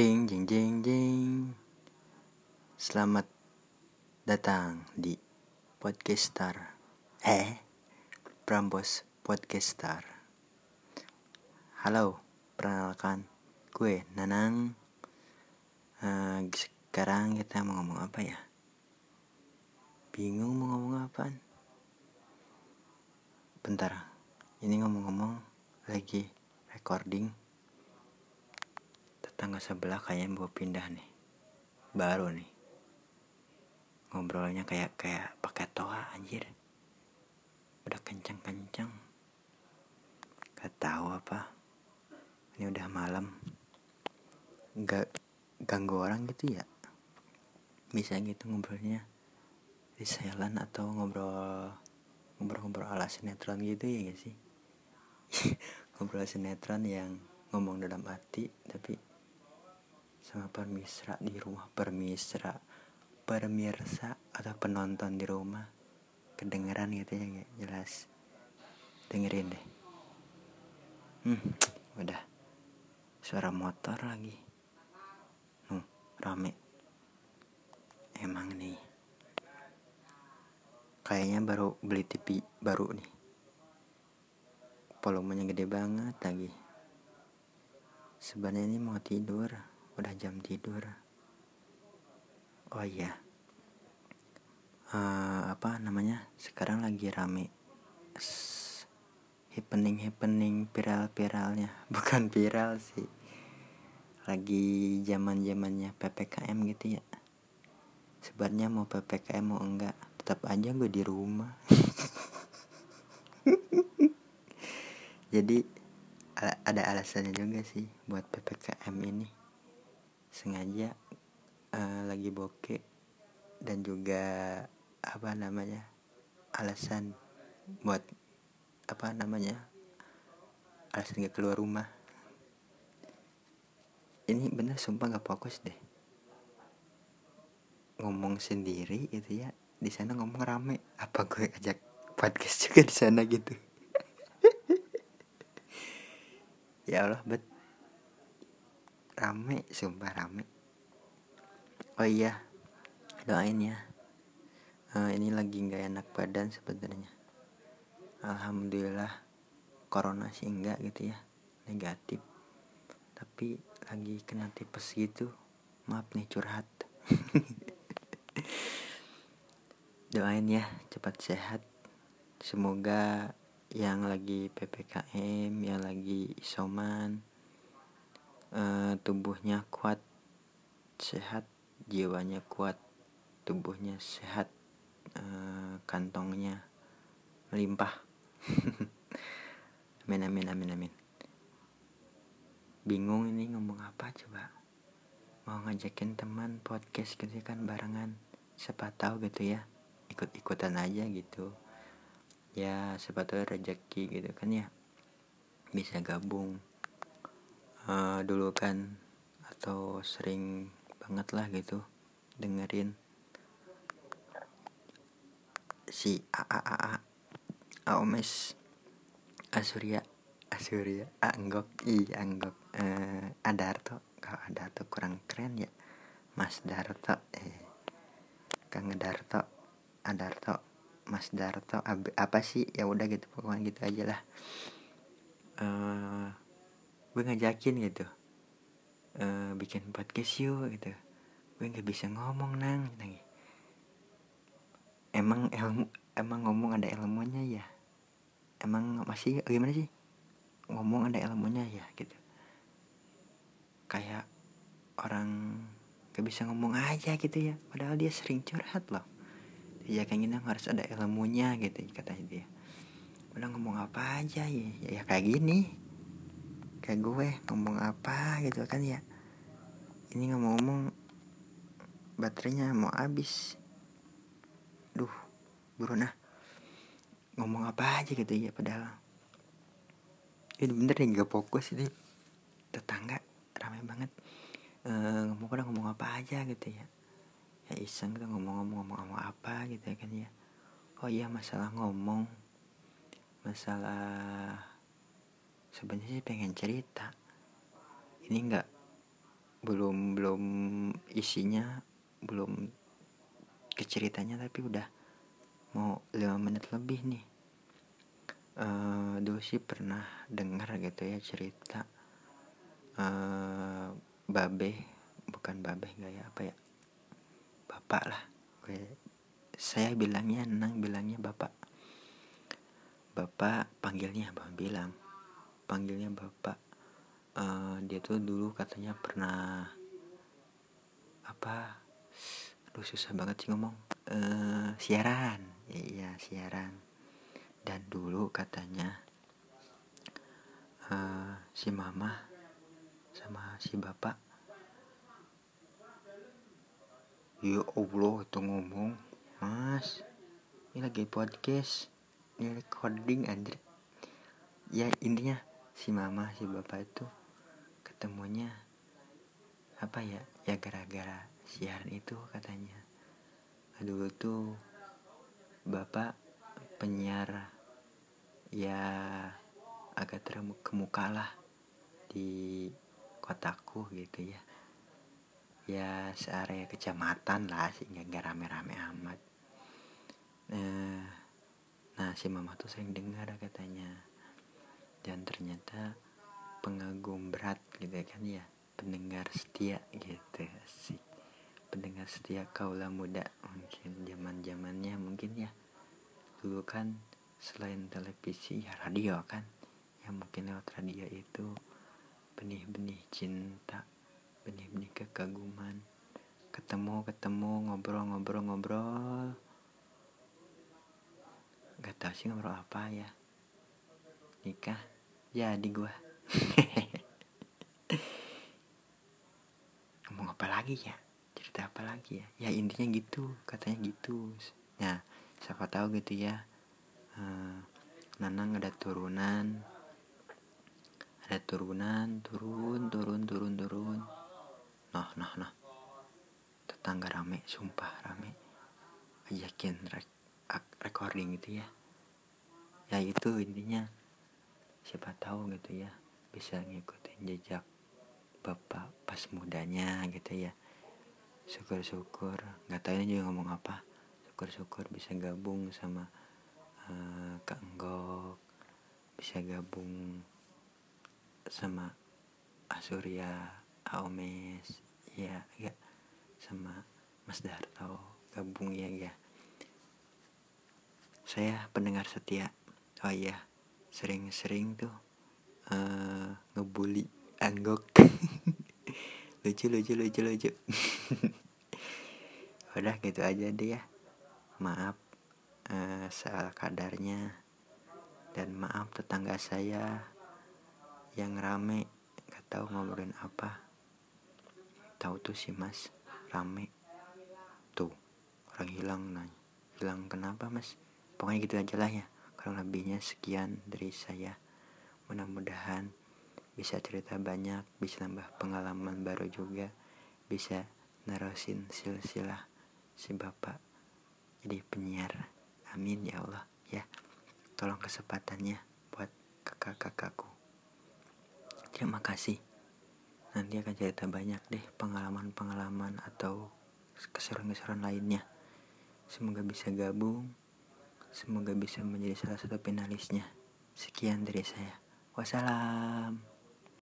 Jeng jeng jeng jeng Selamat datang di Podcastar Eh Prambos Podcastar Halo Perkenalkan Gue Nanang. Uh, Sekarang kita mau ngomong apa ya? Bingung mau ngomong apa Bentar Ini ngomong-ngomong Lagi recording tetangga sebelah kayaknya mau pindah nih. Baru nih. Ngobrolnya kayak kayak pakai toa anjir. Udah kencang-kencang gak tahu apa. Ini udah malam. Gak ganggu orang gitu ya? Bisa gitu ngobrolnya. Di silent atau ngobrol ngobrol-ngobrol ala sinetron gitu ya gak sih? Ngobrol sinetron yang ngomong dalam hati tapi sama permisra di rumah permisra permirsa atau penonton di rumah. Kedengeran gitu ya gak jelas. Dengerin deh. Hmm udah. Suara motor lagi. Hmm, rame. Emang nih. Kayaknya baru beli TV baru nih. Volumenya gede banget lagi. Sebenarnya ini mau tidur udah jam tidur. Oh iya. Uh, apa namanya? Sekarang lagi rame. Happening happening viral viralnya bukan viral sih. Lagi zaman zamannya ppkm gitu ya. Sebenarnya mau ppkm mau enggak tetap aja gue di rumah. Jadi ada alasannya juga sih buat ppkm ini sengaja uh, lagi bokeh dan juga apa namanya alasan buat apa namanya alasan gak keluar rumah. Ini bener sumpah gak fokus deh. Ngomong sendiri gitu ya di sana ngomong rame. Apa gue ajak podcast juga di sana gitu? Ya Allah bet rame sumpah rame. Oh iya doain ya. Uh, ini lagi nggak enak badan sebenarnya. Alhamdulillah corona sih enggak gitu ya negatif. Tapi lagi kena tipes gitu maaf nih curhat. Doain ya cepat sehat. Semoga yang lagi ppkm yang lagi isoman uh, tubuhnya kuat sehat jiwanya kuat tubuhnya sehat uh, kantongnya melimpah amin amin amin amin. Bingung ini ngomong apa coba? Mau ngajakin teman podcast gitu kan barengan. Siapa tahu gitu ya ikut-ikutan aja gitu. Ya siapa tahu rezeki gitu kan ya bisa gabung uh, dulu kan atau sering banget lah gitu dengerin si a a a a Aomes Asurya Asurya Anggok i Anggok uh, Adarto kalau Adarto kurang keren ya Mas Darto eh Kang Darto Adarto Mas Darto apa sih? Ya udah gitu pokoknya gitu aja lah. Uh, gue ngajakin gitu. Uh, bikin podcast yuk gitu. Gue nggak bisa ngomong nang nang emang ilmu emang ngomong ada ilmunya ya? Emang masih gimana sih? Ngomong ada ilmunya ya gitu. Kayak orang gak bisa ngomong aja gitu ya. Padahal dia sering curhat loh. Ya kayak gini harus ada ilmunya gitu katanya dia. Udah ngomong apa aja ya? Ya, ya kayak gini kayak gue ngomong apa gitu kan ya. Ini ngomong-ngomong baterainya mau habis. Duh buru nah ngomong apa aja gitu ya padahal. Ini bener nih gak fokus ini. Tetangga ramai banget. E, ngomong pada ngomong apa aja gitu ya. Ya iseng kita ngomong-ngomong ngomong apa gitu ya kan ya. Oh iya masalah ngomong. Masalah sebenarnya sih pengen cerita. Ini nggak belum belum isinya belum keceritanya tapi udah mau lima menit lebih nih. Uh, dulu sih pernah dengar gitu ya cerita uh, babe bukan babe gak ya apa ya bapak lah. Saya bilangnya nang bilangnya bapak. Bapak panggilnya bapak bilang panggilnya bapak. Uh, dia tuh dulu katanya pernah apa aduh susah banget sih ngomong. Uh, siaran. Ya, iya siaran. Dan dulu katanya uh, si mama sama si bapak ya allah itu ngomong mas. Ini lagi podcast ini recording anjir. Ya intinya si mama si bapak itu ketemunya apa ya ya gara-gara siaran itu katanya. Dulu tuh bapak penyiar ya agak terkemuka lah di kotaku gitu ya. Ya searea kecamatan lah sehingga gak rame-rame amat. Nah, nah si mama tuh sering dengar katanya dan ternyata pengagum berat gitu kan ya. Pendengar setia gitu sih pendengar setia kaula muda mungkin zaman zamannya mungkin ya. Dulu kan selain televisi ya radio kan. Yang mungkin lewat radio itu benih-benih cinta benih-benih kekaguman. Ketemu ketemu ngobrol-ngobrol-ngobrol. Gak tau sih ngobrol apa ya nikah ya di gua. Ngomong apa lagi ya? Cerita apa lagi ya? Ya intinya gitu. Katanya gitu. Ya siapa tahu gitu ya. Uh, Nanang ada turunan. Ada turunan turun turun turun turun. Nah nah nah tetangga rame sumpah rame. Ajakin rek recording gitu ya. Ya itu intinya siapa tahu gitu ya bisa ngikutin jejak bapak pas mudanya gitu ya. Syukur-syukur nggak tahu ini juga ngomong apa. Syukur-syukur bisa gabung sama uh, Kak Enggok bisa gabung sama Asurya Aomes ya ya sama Mas Darto gabung ya ya. Saya pendengar setia. Oh iya sering-sering tuh uh, ngebully Anggok. Lucu lucu lucu lucu. Udah gitu aja deh ya. Maaf uh, soal kadarnya. Dan maaf tetangga saya yang rame gak tahu ngobrolin apa. Tahu tuh si mas rame. Tuh orang hilang nanya. Hilang kenapa mas? Pokoknya gitu aja lah ya kurang lebihnya sekian dari saya. Mudah-mudahan bisa cerita banyak bisa nambah pengalaman baru juga bisa nerusin silsilah si bapak jadi penyiar. Amin ya Allah ya. Tolong kesempatannya buat kakak-kakakku. Terima kasih. Nanti akan cerita banyak deh pengalaman-pengalaman atau keseruan-keseruan lainnya. Semoga bisa gabung semoga bisa menjadi salah satu finalisnya sekian dari saya. Wassalam